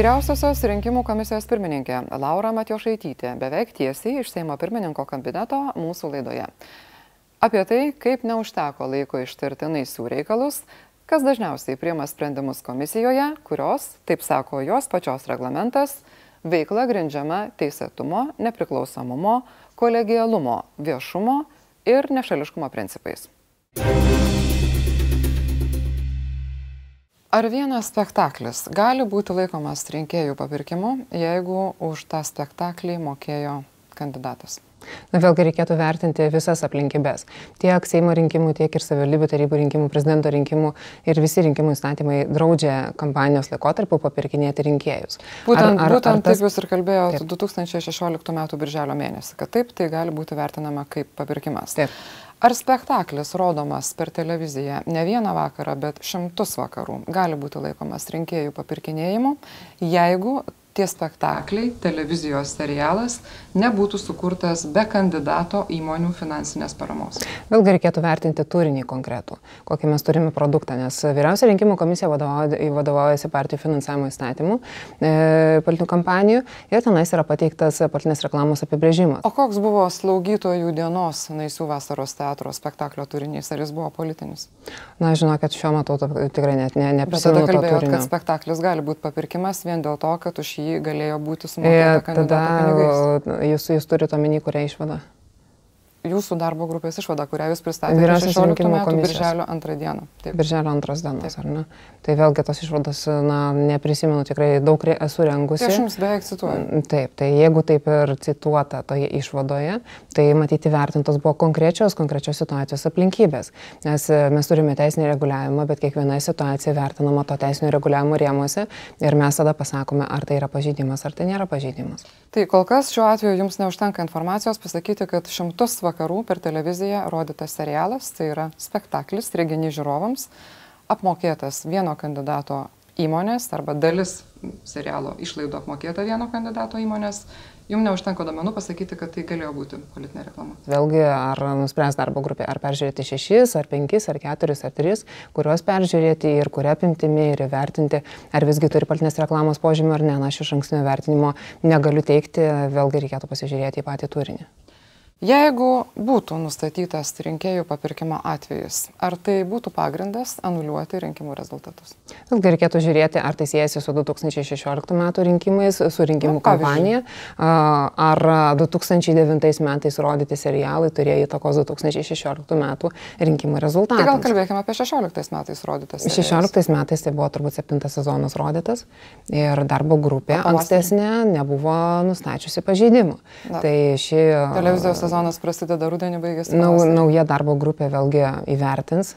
Vyriausiosios rinkimų komisijos pirmininkė Laura Matjošaitytė beveik tiesiai iš Seimo pirmininko kabineto mūsų laidoje. Apie tai, kaip neužteko laiko ištirti naisių reikalus, kas dažniausiai priema sprendimus komisijoje, kurios, taip sako jos pačios reglamentas, veikla grindžiama teisėtumo, nepriklausomumo, kolegialumo, viešumo ir nešališkumo principais. Ar vienas spektaklis gali būti laikomas rinkėjų papirkimu, jeigu už tą spektaklį mokėjo kandidatas? Na vėlgi reikėtų vertinti visas aplinkybės. Tiek Seimo rinkimų, tiek ir savivaldybių tarybų rinkimų, prezidento rinkimų ir visi rinkimų įstatymai draudžia kampanijos laikotarpiu papirkinėti rinkėjus. Būtent, ar, ar, būtent ar tas... taip jūs ir kalbėjote 2016 m. birželio mėnesį, kad taip tai gali būti vertinama kaip papirkimas. Taip. Ar spektaklis rodomas per televiziją ne vieną vakarą, bet šimtus vakarų? Gali būti laikomas rinkėjų papirkinėjimu, jeigu tie spektakliai, televizijos serialas nebūtų sukurtas be kandidato įmonių finansinės paramos. Vėlgi reikėtų vertinti turinį konkretų, kokį mes turime produktą, nes Vyriausia rinkimų komisija vadovaujasi partijų finansavimo įstatymų e, politinių kampanijų ir tenais yra pateiktas politinės reklamos apibrėžimas. O koks buvo slaugytojų dienos Naisių vasaros teatro spektaklio turinys, ar jis buvo politinis? Na, žinokit, šiuo metu tikrai net ne, neprisimenu. Bet tada kalbėjot, kad spektaklis gali būti papirkimas vien dėl to, kad už jį galėjo būti sumokėta kandidato pinigais. Jūs, jūs turite omeny, kurią išvadą? Jūsų darbo grupės išvada, kurią jūs pristatėte 16 metų birželio antrą dieną. Taip. Birželio antros dienos, Taip. ar ne? Tai vėlgi tos išvados, na, neprisimenu, tikrai daug esu rengusi. Tai aš jums beveik cituoju. Mm, taip, tai jeigu taip ir cituota toje išvadoje, tai matyti vertintos buvo konkrečios, konkrečios situacijos aplinkybės. Nes e, mes turime teisinį reguliavimą, bet kiekviena situacija vertinama to teisinio reguliavimo rėmuose ir mes tada pasakome, ar tai yra pažeidimas, ar tai nėra pažeidimas. Tai kol kas šiuo atveju jums neužtenka informacijos pasakyti, kad šimtus vakarų per televiziją rodytas serialas, tai yra spektaklis, reginys žiūrovams, apmokėtas vieno kandidato įmonės arba dalis serialo išlaidų apmokėta vieno kandidato įmonės, jums neužtenka domenų pasakyti, kad tai galėjo būti politinė reklama. Vėlgi, ar nuspręs darbo grupė, ar peržiūrėti šešis, ar penkis, ar keturis, ar tris, kuriuos peržiūrėti ir kuria apimtimi ir įvertinti, ar visgi turi politinės reklamos požymį ar ne, na aš iš ankstinio vertinimo negaliu teikti, vėlgi reikėtų pasižiūrėti į patį turinį. Jeigu būtų nustatytas rinkėjų papirkimo atvejis, ar tai būtų pagrindas anuliuoti rinkimų rezultatus? Vėlgi reikėtų žiūrėti, ar tai siejasi su 2016 metų rinkimais, su rinkimų Na, kampanija, ar 2009 metais rodyti serialai turėjo įtakos 2016 metų rinkimų rezultatams. Tai gal kalbėkime apie 16 metais rodytas. Serialas. 16 metais tai buvo turbūt septintas sezonas rodytas ir darbo grupė ankstesnė nebuvo nustačiusi pažeidimų. Na. Tai ši televizijos sezonas prasideda rudenį, baigėsi. Nau, nauja darbo grupė vėlgi įvertins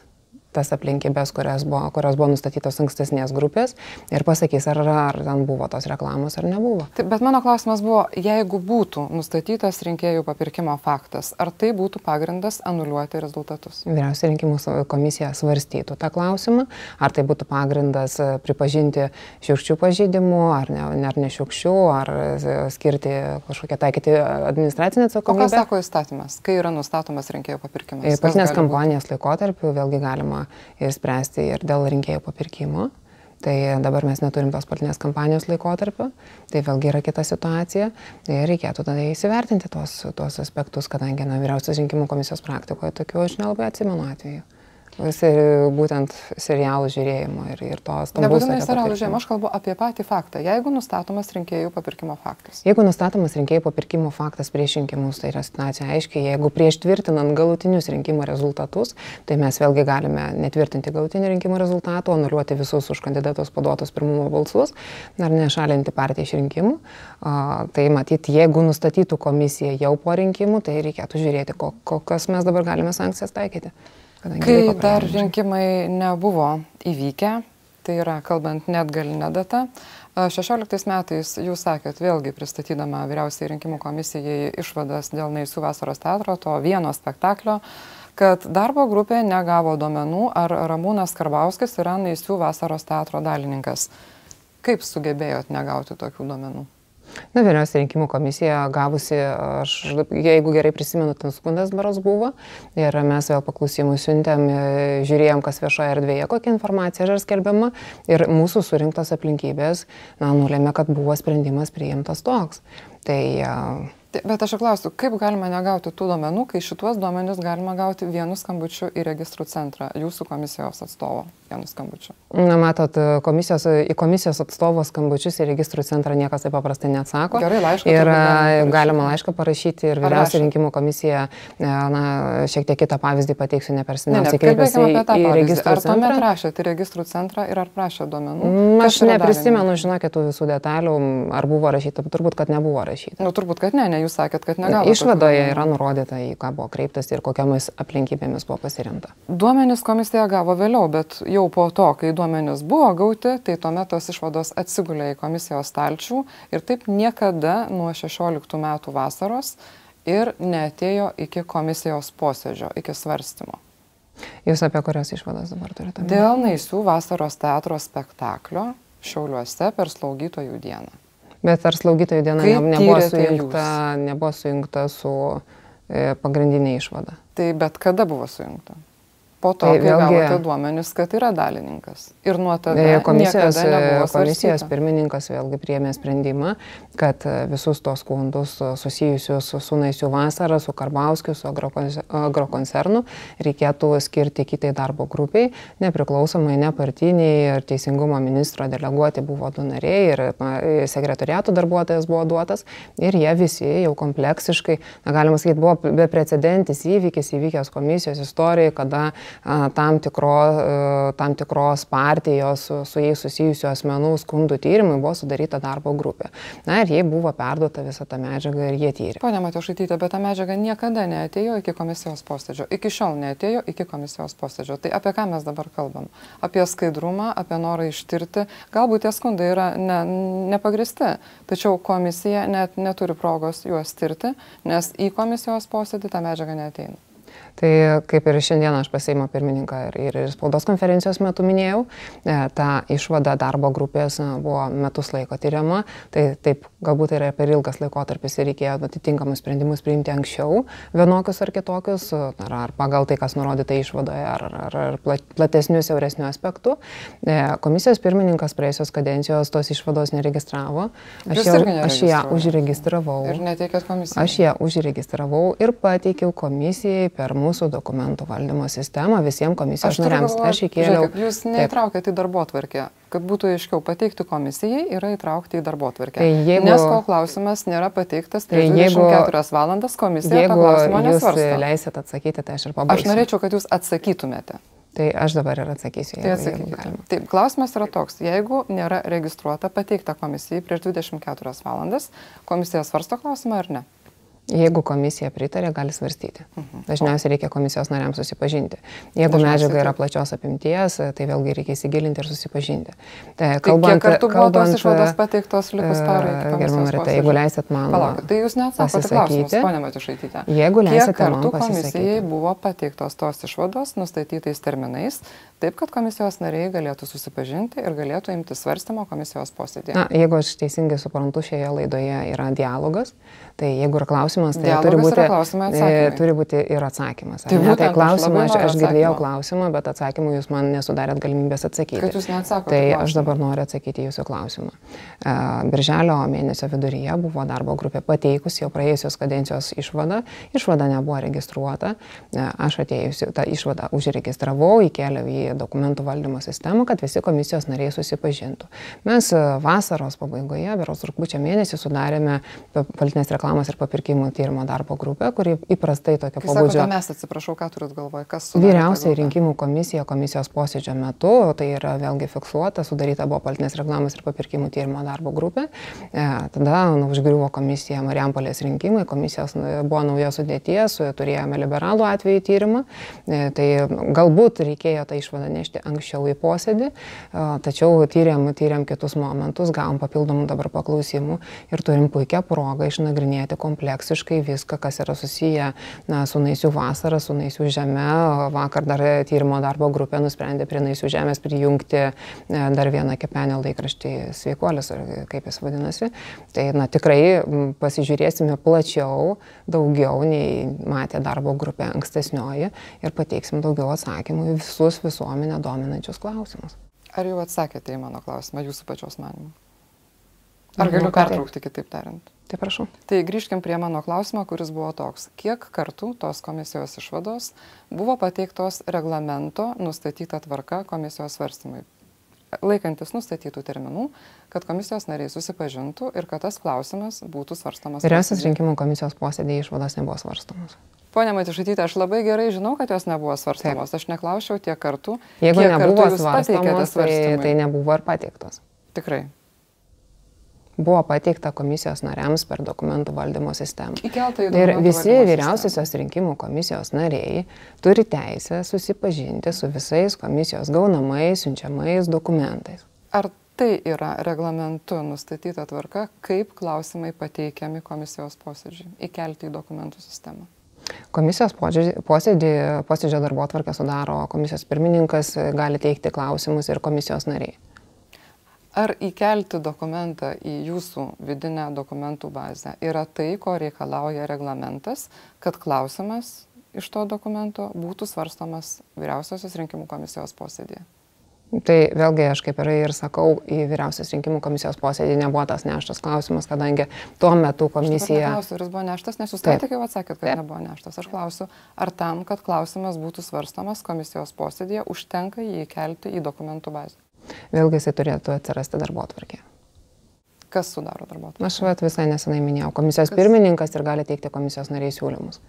tas aplinkybės, kurios buvo, kurios buvo nustatytos ankstesnės grupės ir pasakys, ar, ar ten buvo tos reklamos ar nebuvo. Taip, bet mano klausimas buvo, jeigu būtų nustatytas rinkėjų papirkimo faktas, ar tai būtų pagrindas anuliuoti rezultatus? Vyriausia rinkimų komisija svarstytų tą klausimą, ar tai būtų pagrindas e, pripažinti šiukščių pažydimų, ar ne, ar ne šiukščių, ar e, skirti kažkokią taikyti administracinę atsakomybę. O ką sako įstatymas, kai yra nustatomas rinkėjų papirkimas? Pasnės kampanijos laikotarpiu vėlgi galima ir spręsti ir dėl rinkėjų papirkimo. Tai dabar mes neturim tos politinės kampanijos laikotarpio, tai vėlgi yra kita situacija. Ir reikėtų tada įsivertinti tuos, tuos aspektus, kadangi na, vyriausios rinkimų komisijos praktikoje tokių aš nelabai atsimenu atveju būtent serialų žiūrėjimo ir, ir to stambaus. Nebūtinai serialų žiūrėjimo, aš kalbu apie patį faktą. Jeigu nustatomas rinkėjų papirkimo faktas. Jeigu nustatomas rinkėjų papirkimo faktas prieš rinkimus, tai yra situacija aiškiai. Jeigu prieš tvirtinant galutinius rinkimų rezultatus, tai mes vėlgi galime netvirtinti galutinių rinkimų rezultatų, anuliuoti visus už kandidatus paduotus pirmumo balsus ar nešalinti partiją iš rinkimų. A, tai matyti, jeigu nustatytų komisija jau po rinkimų, tai reikėtų žiūrėti, kokias mes dabar galime sankcijas taikyti. Kai dar rinkimai nebuvo įvykę, tai yra kalbant net galinę datą, 16 metais jūs sakėt, vėlgi pristatydama vyriausiai rinkimų komisijai išvadas dėl Naisų vasaros teatro, to vieno spektaklio, kad darbo grupė negavo duomenų, ar Ramūnas Karbauskis yra Naisių vasaros teatro dalininkas. Kaip sugebėjot negauti tokių duomenų? Na, vyriausia rinkimų komisija gavusi, aš, jeigu gerai prisimenu, ten skundas baros buvo ir mes vėl paklausimų siuntėm, žiūrėjom, kas viešoje erdvėje, kokia informacija yra skelbiama ir mūsų surinktos aplinkybės, na, nulėmė, kad buvo sprendimas priimtas toks. Tai Bet aš klausiu, kaip galima negauti tų duomenų, kai šituos duomenis galima gauti vienu skambučiu į registrų centrą, jūsų komisijos atstovo vienu skambučiu? Na, matot, komisijos, į komisijos atstovo skambučius į registrų centrą niekas taip paprastai neatsako. Gerai, laišką. Ir galima, galima laišką parašyti ir vyriausia rinkimų komisija, na, šiek tiek kitą pavyzdį pateiksiu, ne per seniausiai kreipėsi į, į registrų centrą. Ar tuomet rašėte į registrų centrą ir ar prašė duomenų? Mm, aš neprisimenu, žinokit, tų visų detalių, ar buvo rašyta, turbūt, kad nebuvo rašyta. Nu, turbūt, kad ne, ne, jūs sakėt, kad negavote. Išvadoje yra nurodyta, į ką buvo kreiptas ir kokiamis aplinkybėmis buvo pasiremta. Duomenys komisija gavo vėliau, bet jau po to, kai duomenys buvo gauti, tai tuomet tos išvados atsigulė į komisijos stalčių ir taip niekada nuo 16 metų vasaros ir neatėjo iki komisijos posėdžio, iki svarstymo. Jūs apie kurias išvadas dabar turite? Dėl Naisių vasaros teatro spektaklio Šiauliuose per slaugytojų dieną. Bet ar slaugytojų diena Kaip nebuvo sujungta, nebuvo sujungta su e, pagrindinė išvada? Tai bet kada buvo sujungta? Po to, tai kai vėlgi, gavote duomenis, kad yra dalininkas. Ir nuo tada komisijos, komisijos svarstyta. pirmininkas vėlgi priėmė sprendimą, kad e, visus tos skundus susijusius su, Naisių vasara, su Karbauskiu, su agrokoncernu reikėtų skirti kitai darbo grupiai, nepriklausomai nepartiniai ir teisingumo ministro deleguoti buvo du nariai ir sekretoriato darbuotojas buvo duotas ir jie visi jau kompleksiškai, na, galima sakyti, buvo beprecedentis įvykis įvykęs komisijos istorijai, kada tam, tikro, e, tam tikros partijos su, su jais susijusių asmenų skundų tyrimui buvo sudaryta darbo grupė. Na ir jai buvo perduota visa ta medžiaga ir jie tyrė. Pone Matošaitytė, bet ta medžiaga niekada neatėjo iki komisijos posėdžio. Iki šiol neatėjo iki komisijos posėdžio. Tai apie ką mes dabar kalbam? Apie skaidrumą, apie norą ištirti. Galbūt tie skundai yra ne, nepagristi, tačiau komisija net neturi progos juos tirti, nes į komisijos posėdį ta medžiaga neateina. Tai kaip ir šiandien aš pasieimo pirmininką ir, ir, ir spaudos konferencijos metu minėjau, e, ta išvada darbo grupės e, buvo metus laiko tyriama, tai taip galbūt tai yra per ilgas laikotarpis ir reikėjo atitinkamus sprendimus priimti anksčiau, vienokius ar kitokius, ar, ar pagal tai, kas nurodyta išvadoje, ar, ar, ar platesnių, siauresnių aspektų. E, komisijos pirmininkas praėjusios kadencijos tos išvados neregistravo. Aš, jau, aš ją užregistravau. Ir neteikėt komisijai. Aš ją užregistravau ir pateikiau komisijai per mūsų dokumentų valdymo sistemą visiems komisijos aš nariams. Galvo, aš įkėliau. Žiūrėkit, jūs neįtraukėte į darbo tvarkę. Kad būtų aiškiau pateikti komisijai, yra įtraukti į darbo tvarkę. Tai jeigu, Nes kol klausimas nėra pateiktas, tai jeigu, 24 valandas komisija jeigu to klausimo nesvarsto. Jeigu leisit atsakyti, tai aš ir pabaigsiu. Aš norėčiau, kad jūs atsakytumėte. Tai aš dabar ir atsakysiu. Tai atsakykite. Taip, klausimas yra toks, jeigu nėra registruota, pateikta komisijai prieš 24 valandas, komisija svarsto klausimą ar ne? Jeigu komisija pritarė, gali svarstyti. Mhm. Dažniausiai reikia komisijos nariams susipažinti. Jeigu medžiaga yra plačios apimties, tai vėlgi reikia įsigilinti ir susipažinti. Tai, kalbant, tai kiek kartų tos išvados pateiktos likus parai? Gerbama Rita, jeigu leisit man Palauk, tai jūs neatsakote klausimus. Jeigu leisit man pasisakyti. komisijai buvo pateiktos tos išvados nustatytais terminais, taip, kad komisijos nariai galėtų susipažinti ir galėtų imti svarstymo komisijos posėdėje? Na, jeigu aš teisingai suprantu, šioje laidoje yra dialogas, tai jeigu yra klausimas, klausimas, tai turi būti, e, turi būti ir atsakymas. Tai, ne, tai klausimą, aš, aš girdėjau klausimą, bet atsakymų jūs man nesudarėt galimybės atsakyti. Kad jūs neatsakote. Tai aš dabar noriu atsakyti jūsų klausimą. E, birželio mėnesio viduryje buvo darbo grupė pateikusi jau praėjusios kadencijos išvadą. Išvada nebuvo registruota. E, aš atėjusi tą išvadą užregistravau, įkėliau į dokumentų valdymo sistemą, kad visi komisijos nariai susipažintų. Mes vasaros pabaigoje, beros rūpūčio mėnesį sudarėme politinės reklamos ir papirkimų rinkimų tyrimo darbo grupė, kuri įprastai tokio Kai pobūdžio. Sakote, mes atsiprašau, ką turit galvoje, kas su... Vyriausiai rinkimų komisija komisijos posėdžio metu, tai yra vėlgi fiksuota, sudaryta buvo politinės reklamos ir papirkimų tyrimo darbo grupė. E, tada nu, užgriuvo komisija Mariampolės rinkimai, komisijos e, buvo nauja sudėties, turėjome liberalų atvejį tyrimą, e, tai galbūt reikėjo tą išvadą nešti anksčiau į posėdį, e, tačiau tyrėm, tyrėm kitus momentus, gavom papildomų dabar paklausimų ir turim puikią progą išnagrinėti kompleksų visiškai viską, kas yra susiję na, su Naisių vasara, su Naisių žeme. Vakar dar tyrimo darbo grupė nusprendė prie Naisių žemės prijungti e, dar vieną kepenio laikraštį Sveikuolis, ar kaip jis vadinasi. Tai na, tikrai pasižiūrėsime plačiau, daugiau nei matė darbo grupė ankstesnioji ir pateiksim daugiau atsakymų į visus visuomenę dominančius klausimus. Ar jau atsakėte į mano klausimą, jūsų pačios manimu? Ar galiu pertraukti kitaip tariant? Tai prašau. Tai grįžkim prie mano klausimo, kuris buvo toks. Kiek kartų tos komisijos išvados buvo pateiktos reglamento nustatyta tvarka komisijos svarstymui? Laikantis nustatytų terminų, kad komisijos nariai susipažintų ir kad tas klausimas būtų svarstamas. Vyriausias rinkimų komisijos posėdėje išvados nebuvo svarstamos. Pone Matišaitytė, aš labai gerai žinau, kad jos nebuvo svarstamos. Taip. Aš neklausiau tiek kartų. Jeigu nebuvo svarstamos, tai, tai nebuvo ir pateiktos. Tikrai buvo pateikta komisijos nariams per dokumentų valdymo sistemą. Ir visi vyriausiosios rinkimų komisijos nariai turi teisę susipažinti su visais komisijos gaunamais, siunčiamais dokumentais. Ar tai yra reglamentu nustatyta tvarka, kaip klausimai pateikiami komisijos posėdžiui, įkelti į dokumentų sistemą? Komisijos posėdį, posėdžio darbo tvarkę sudaro komisijos pirmininkas, gali teikti klausimus ir komisijos nariai. Ar įkelti dokumentą į jūsų vidinę dokumentų bazę yra tai, ko reikalauja reglamentas, kad klausimas iš to dokumento būtų svarstomas Vyriausiosios rinkimų komisijos posėdėje? Tai vėlgi aš kaip ir sakau, į Vyriausios rinkimų komisijos posėdį nebuvo tas neštas klausimas, kadangi tuo metu komisija... Aš klausiu, ar jis buvo neštas, nes jūs ką tik jau atsakėt, kad Taip. nebuvo neštas. Aš klausiu, ar tam, kad klausimas būtų svarstomas komisijos posėdėje, užtenka jį įkelti į dokumentų bazę? Vėlgi jisai turėtų atsirasti darbo atvarkė. Kas sudaro darbo atvarkę? Aš vat, visai nesenai minėjau, komisijos Kas? pirmininkas ir gali teikti komisijos nariai siūlymus.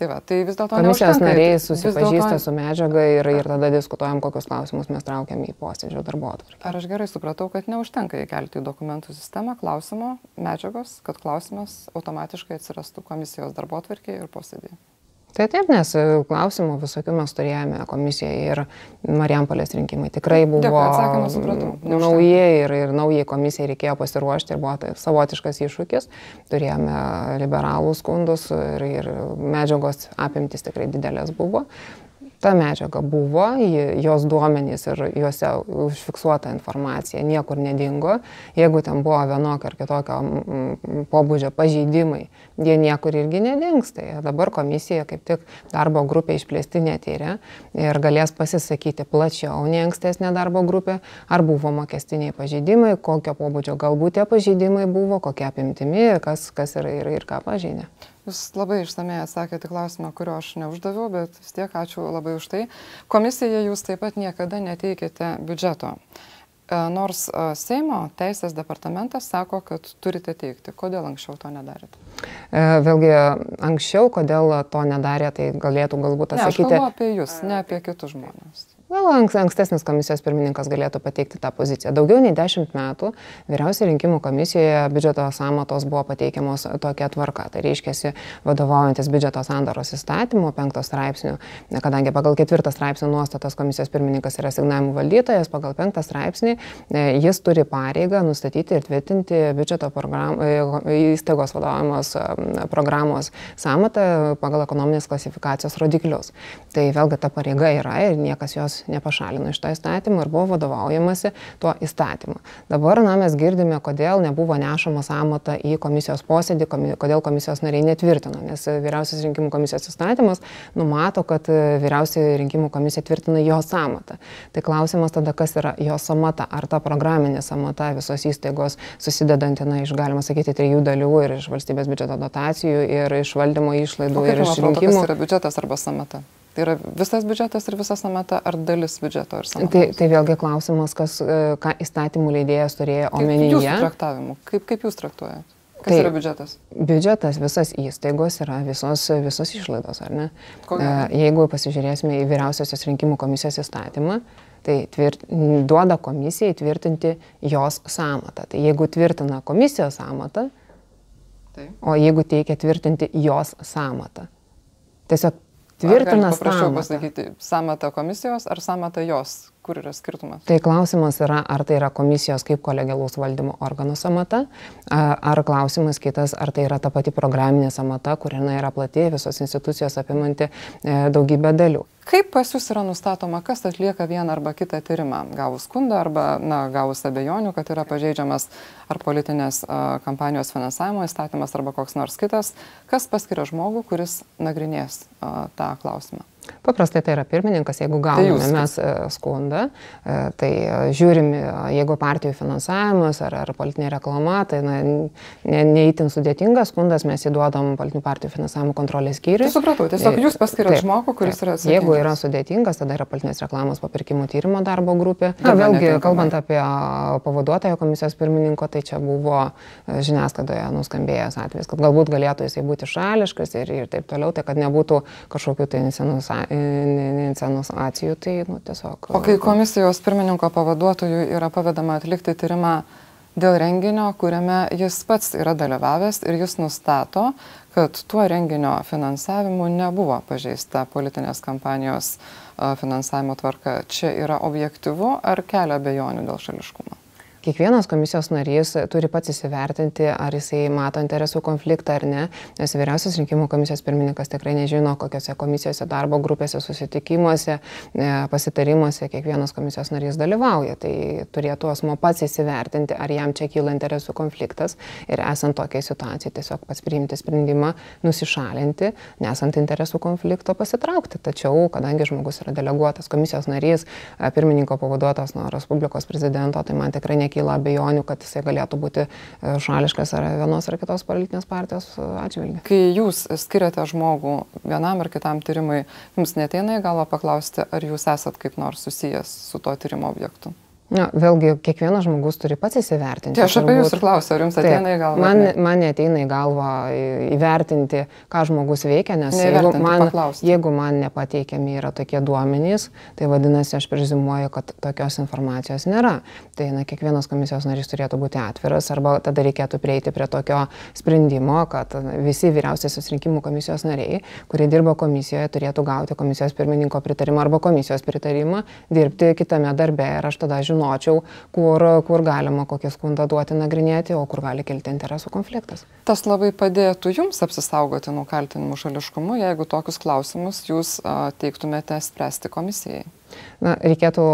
Tai va, tai vis dėlto komisijos nariai susipažįsta dėlto... su medžiaga ir, ir tada diskutuojam, kokius klausimus mes traukiam į posėdžio darbo atvarkę. Ar aš gerai supratau, kad neužtenka įkelti į dokumentų sistemą klausimo medžiagos, kad klausimas automatiškai atsirastų komisijos darbo atvarkėje ir posėdėje? Tai taip, nes e, klausimų visokių mes turėjome komisijoje ir Marijampolės rinkimai tikrai buvo nauji ir, ir naujai komisijai reikėjo pasiruošti ir buvo tai savotiškas iššūkis. Turėjome liberalų skundus ir, ir medžiagos apimtis tikrai didelės buvo ta medžiaga buvo, jos duomenys ir juose užfiksuota informacija niekur nedingo. Jeigu ten buvo vienokio ar kitokio pobūdžio pažeidimai, jie niekur irgi nedings. Tai dabar komisija kaip tik darbo grupė išplėstinė tyrė ir galės pasisakyti plačiau nei ankstesnė darbo grupė, ar buvo mokestiniai pažeidimai, kokio pobūdžio galbūt tie pažeidimai buvo, kokia apimtimi, kas, kas ir, ir, ir ką pažeidė. Jūs labai išsamei atsakėte klausimą, kurio aš neuždaviau, bet vis tiek ačiū labai už tai. Komisija jūs taip pat niekada neteikėte biudžeto. E, nors e, Seimo teisės departamentas sako, kad turite teikti. Kodėl anksčiau to nedarėte? Vėlgi, anksčiau, kodėl to nedarė, tai galėtų galbūt atsakyti. Ne, aš kalbu apie jūs, ne apie kitus žmonės. Gal ankstesnis komisijos pirmininkas galėtų pateikti tą poziciją. Daugiau nei dešimt metų vyriausiai rinkimų komisijoje biudžeto samatos buvo pateikiamos tokia tvarka. Tai reiškia, vadovaujantis biudžeto sandaros įstatymu, penktos straipsnių, kadangi pagal ketvirtą straipsnių nuostatas komisijos pirmininkas yra signavimų valdytojas, pagal penktą straipsnį e, jis turi pareigą nustatyti ir tvirtinti biudžeto program, e, įstaigos vadovamos e, programos samatą pagal ekonominės klasifikacijos rodiklius. Tai vėlgi ta pareiga yra ir niekas jos nepašalino iš to įstatymo ir buvo vadovaujamasi tuo įstatymu. Dabar na, mes girdime, kodėl nebuvo nešama samata į komisijos posėdį, kodėl komisijos nariai netvirtino, nes vyriausias rinkimų komisijos įstatymas numato, kad vyriausiai rinkimų komisija tvirtina jo samatą. Tai klausimas tada, kas yra jo samata, ar ta programinė samata visos įstaigos susidedanti, na, iš, galima sakyti, trijų dalių ir iš valstybės biudžeto dotacijų, ir iš valdymo išlaidų, ir iš rinkimų. Tai yra biudžetas arba samata. Tai yra visas biudžetas ir visa samata ar dalis biudžeto ir samata? Tai, tai vėlgi klausimas, kas, e, ką įstatymų leidėjas turėjo omenyje. Jūsų traktavimu. Kaip, kaip jūs traktuojate? Kas tai, yra biudžetas? Biudžetas, visas įstaigos yra visos, visos išlaidos, ar ne? Kokia? E, jeigu pasižiūrėsime į vyriausiosios rinkimų komisijos įstatymą, tai tvirt, duoda komisijai tvirtinti jos samatą. Tai jeigu tvirtina komisijos samatą, tai. o jeigu teikia tvirtinti jos samatą. Tiesiog tvirtina paprašiau pasakyti, samata komisijos ar samata jos kur yra skirtumas? Tai klausimas yra, ar tai yra komisijos kaip kolegialaus valdymo organų samata, ar klausimas kitas, ar tai yra ta pati programinė samata, kuri yra plati, visos institucijos apimanti e, daugybę dalių. Kaip pas jūs yra nustatoma, kas atlieka vieną arba kitą tyrimą? Gavus skundą arba, na, gavus abejonių, kad yra pažeidžiamas ar politinės kampanijos finansavimo įstatymas arba koks nors kitas, kas paskiria žmogų, kuris nagrinės tą klausimą? Paprastai tai yra pirmininkas, jeigu tai gauname tai mes e, skundą, e, tai e, žiūrim, jeigu partijų finansavimas ar, ar politinė reklama, tai na, ne, neįtin sudėtingas skundas, mes įduodam politinių partijų finansavimo kontrolės skyriui. Tai supratau, tiesiog jūs paskiriate žmogų, kuris taip. yra atsakingas. Jeigu yra sudėtingas, tada yra politinės reklamos papirkimų tyrimo darbo grupė. Na, vėlgi, kalbant apie pavaduotojo komisijos pirmininko, tai čia buvo žiniasklaidoje nuskambėjęs atvejis, kad galbūt galėtų jisai būti šališkas ir, ir taip toliau, tai kad nebūtų kažkokių tai insinuacijų insinuacijų, tai nu, tiesiog. O kai komisijos pirmininko pavaduotojui yra pavedama atlikti tyrimą dėl renginio, kuriame jis pats yra dalyvavęs ir jis nustato, kad tuo renginio finansavimu nebuvo pažeista politinės kampanijos finansavimo tvarka, čia yra objektivu ar kelia bejonių dėl šališkumo? Kiekvienas komisijos narys turi pats įsivertinti, ar jisai mato interesų konfliktą ar ne, nes vyriausias rinkimų komisijos pirmininkas tikrai nežino, kokiuose komisijose, darbo grupėse, susitikimuose, e, pasitarimuose kiekvienas komisijos narys dalyvauja. Tai turėtų asmo pats įsivertinti, ar jam čia kyla interesų konfliktas ir esant tokiai situacijai tiesiog pats priimti sprendimą nusišalinti, nesant interesų konflikto pasitraukti. Tačiau, kadangi žmogus yra deleguotas komisijos narys, pirmininko pavaduotas nuo Respublikos prezidento, tai man tikrai ne nekyla abejonių, kad jisai galėtų būti e, šališkas ar vienos ar kitos politinės partijos e, atžvilgiu. Kai jūs skiriate žmogų vienam ar kitam tyrimui, jums neteina į galvą paklausti, ar jūs esat kaip nors susijęs su to tyrimo objektu? Na, vėlgi, kiekvienas žmogus turi pats įsivertinti. Tai aš apie jūs ir klausiu, ar jums ateina taip, į galvą? Man, ne? man neteina į galvą įvertinti, ką žmogus veikia, nes jeigu man, paklausti. jeigu man nepateikiami yra tokie duomenys, tai vadinasi, aš prezimuoju, kad tokios informacijos nėra. Tai na, kiekvienas komisijos narys turėtų būti atviras arba tada reikėtų prieiti prie tokio sprendimo, kad visi vyriausiasis rinkimų komisijos nariai, kurie dirba komisijoje, turėtų gauti komisijos pirmininko pritarimą arba komisijos pritarimą dirbti kitame darbe ir aš tada žinau, žinočiau, kur, kur galima kokį skundą duoti nagrinėti, o kur gali kilti interesų konfliktas. Tas labai padėtų jums apsisaugoti nuo kaltinimų šališkumu, jeigu tokius klausimus jūs teiktumėte spręsti komisijai. Na, reikėtų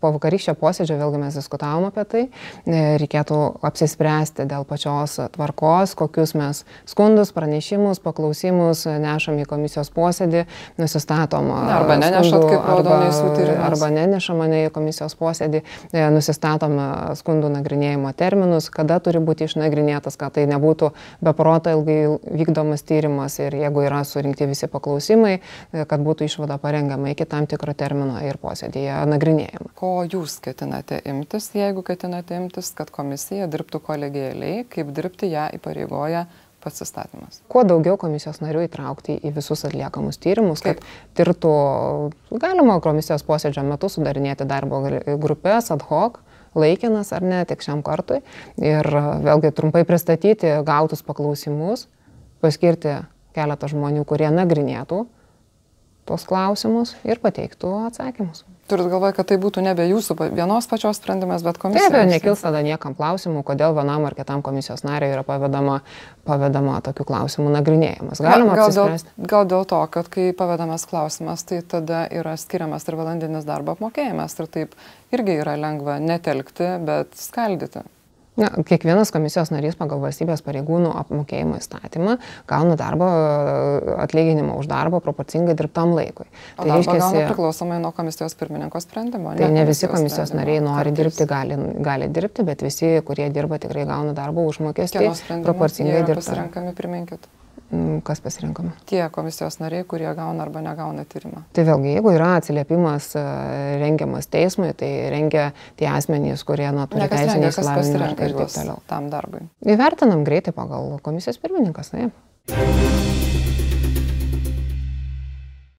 po vakarykščio posėdžio, vėlgi mes diskutavom apie tai, e, reikėtų apsispręsti dėl pačios tvarkos, kokius mes skundus, pranešimus, paklausimus nešam į komisijos posėdį, nusistatom. Arba nenešat kaip raudonis sutirimas. Arba nenešam mane į komisijos posėdį, e, nusistatom skundų nagrinėjimo terminus, kada turi būti išnagrinėtas, kad tai nebūtų beproto ilgai vykdomas tyrimas ir jeigu yra surinkti visi paklausimai, e, kad būtų išvada parengiama iki tam tikro termino ir posėdėje nagrinėjama. Ko jūs ketinate imtis, jeigu ketinate imtis, kad komisija dirbtų kolegialiai, kaip dirbti ją įpareigoja pats įstatymas. Kuo daugiau komisijos narių įtraukti į visus atliekamus tyrimus, kad tirtų, galima komisijos posėdžio metu sudarinėti darbo grupės ad hoc, laikinas ar ne, tik šiam kartui. Ir vėlgi trumpai pristatyti gautus paklausimus, paskirti keletą žmonių, kurie nagrinėtų tuos klausimus ir pateiktų atsakymus. Turit galvoje, kad tai būtų nebe jūsų vienos pačios sprendimas, bet komisijos. Taip, nekils tada niekam klausimų, kodėl vienam ar kitam komisijos nariui yra pavedama, pavedama tokių klausimų nagrinėjimas. Galima gal, gal, dėl, gal dėl to, kad kai pavedamas klausimas, tai tada yra skiriamas ir valandinis darbo apmokėjimas ir taip irgi yra lengva netelkti, bet skaldyti. Na, kiekvienas komisijos narys pagal valstybės pareigūnų apmokėjimo įstatymą gauna darbo atlyginimą už darbą proporcingai dirbtam laikui. O tai reiškia, priklausomai nuo komisijos pirmininko sprendimo. Tai ne, ne visi komisijos nariai nori kartais. dirbti, gali, gali dirbti, bet visi, kurie dirba, tikrai gauna darbo užmokestį proporcingai dirbti. Pasirenkami, priminkit. Mm, kas pasirinkama? Tie komisijos nariai, kurie gauna arba negauna tyrimą. Tai vėlgi, jeigu yra atsiliepimas e, rengiamas teismui, tai rengia tie asmenys, kurie nuo turi teisinį išsilavinimą ir taip toliau. Tam darbui. Įvertinam greitai pagal komisijos pirmininkas, ne?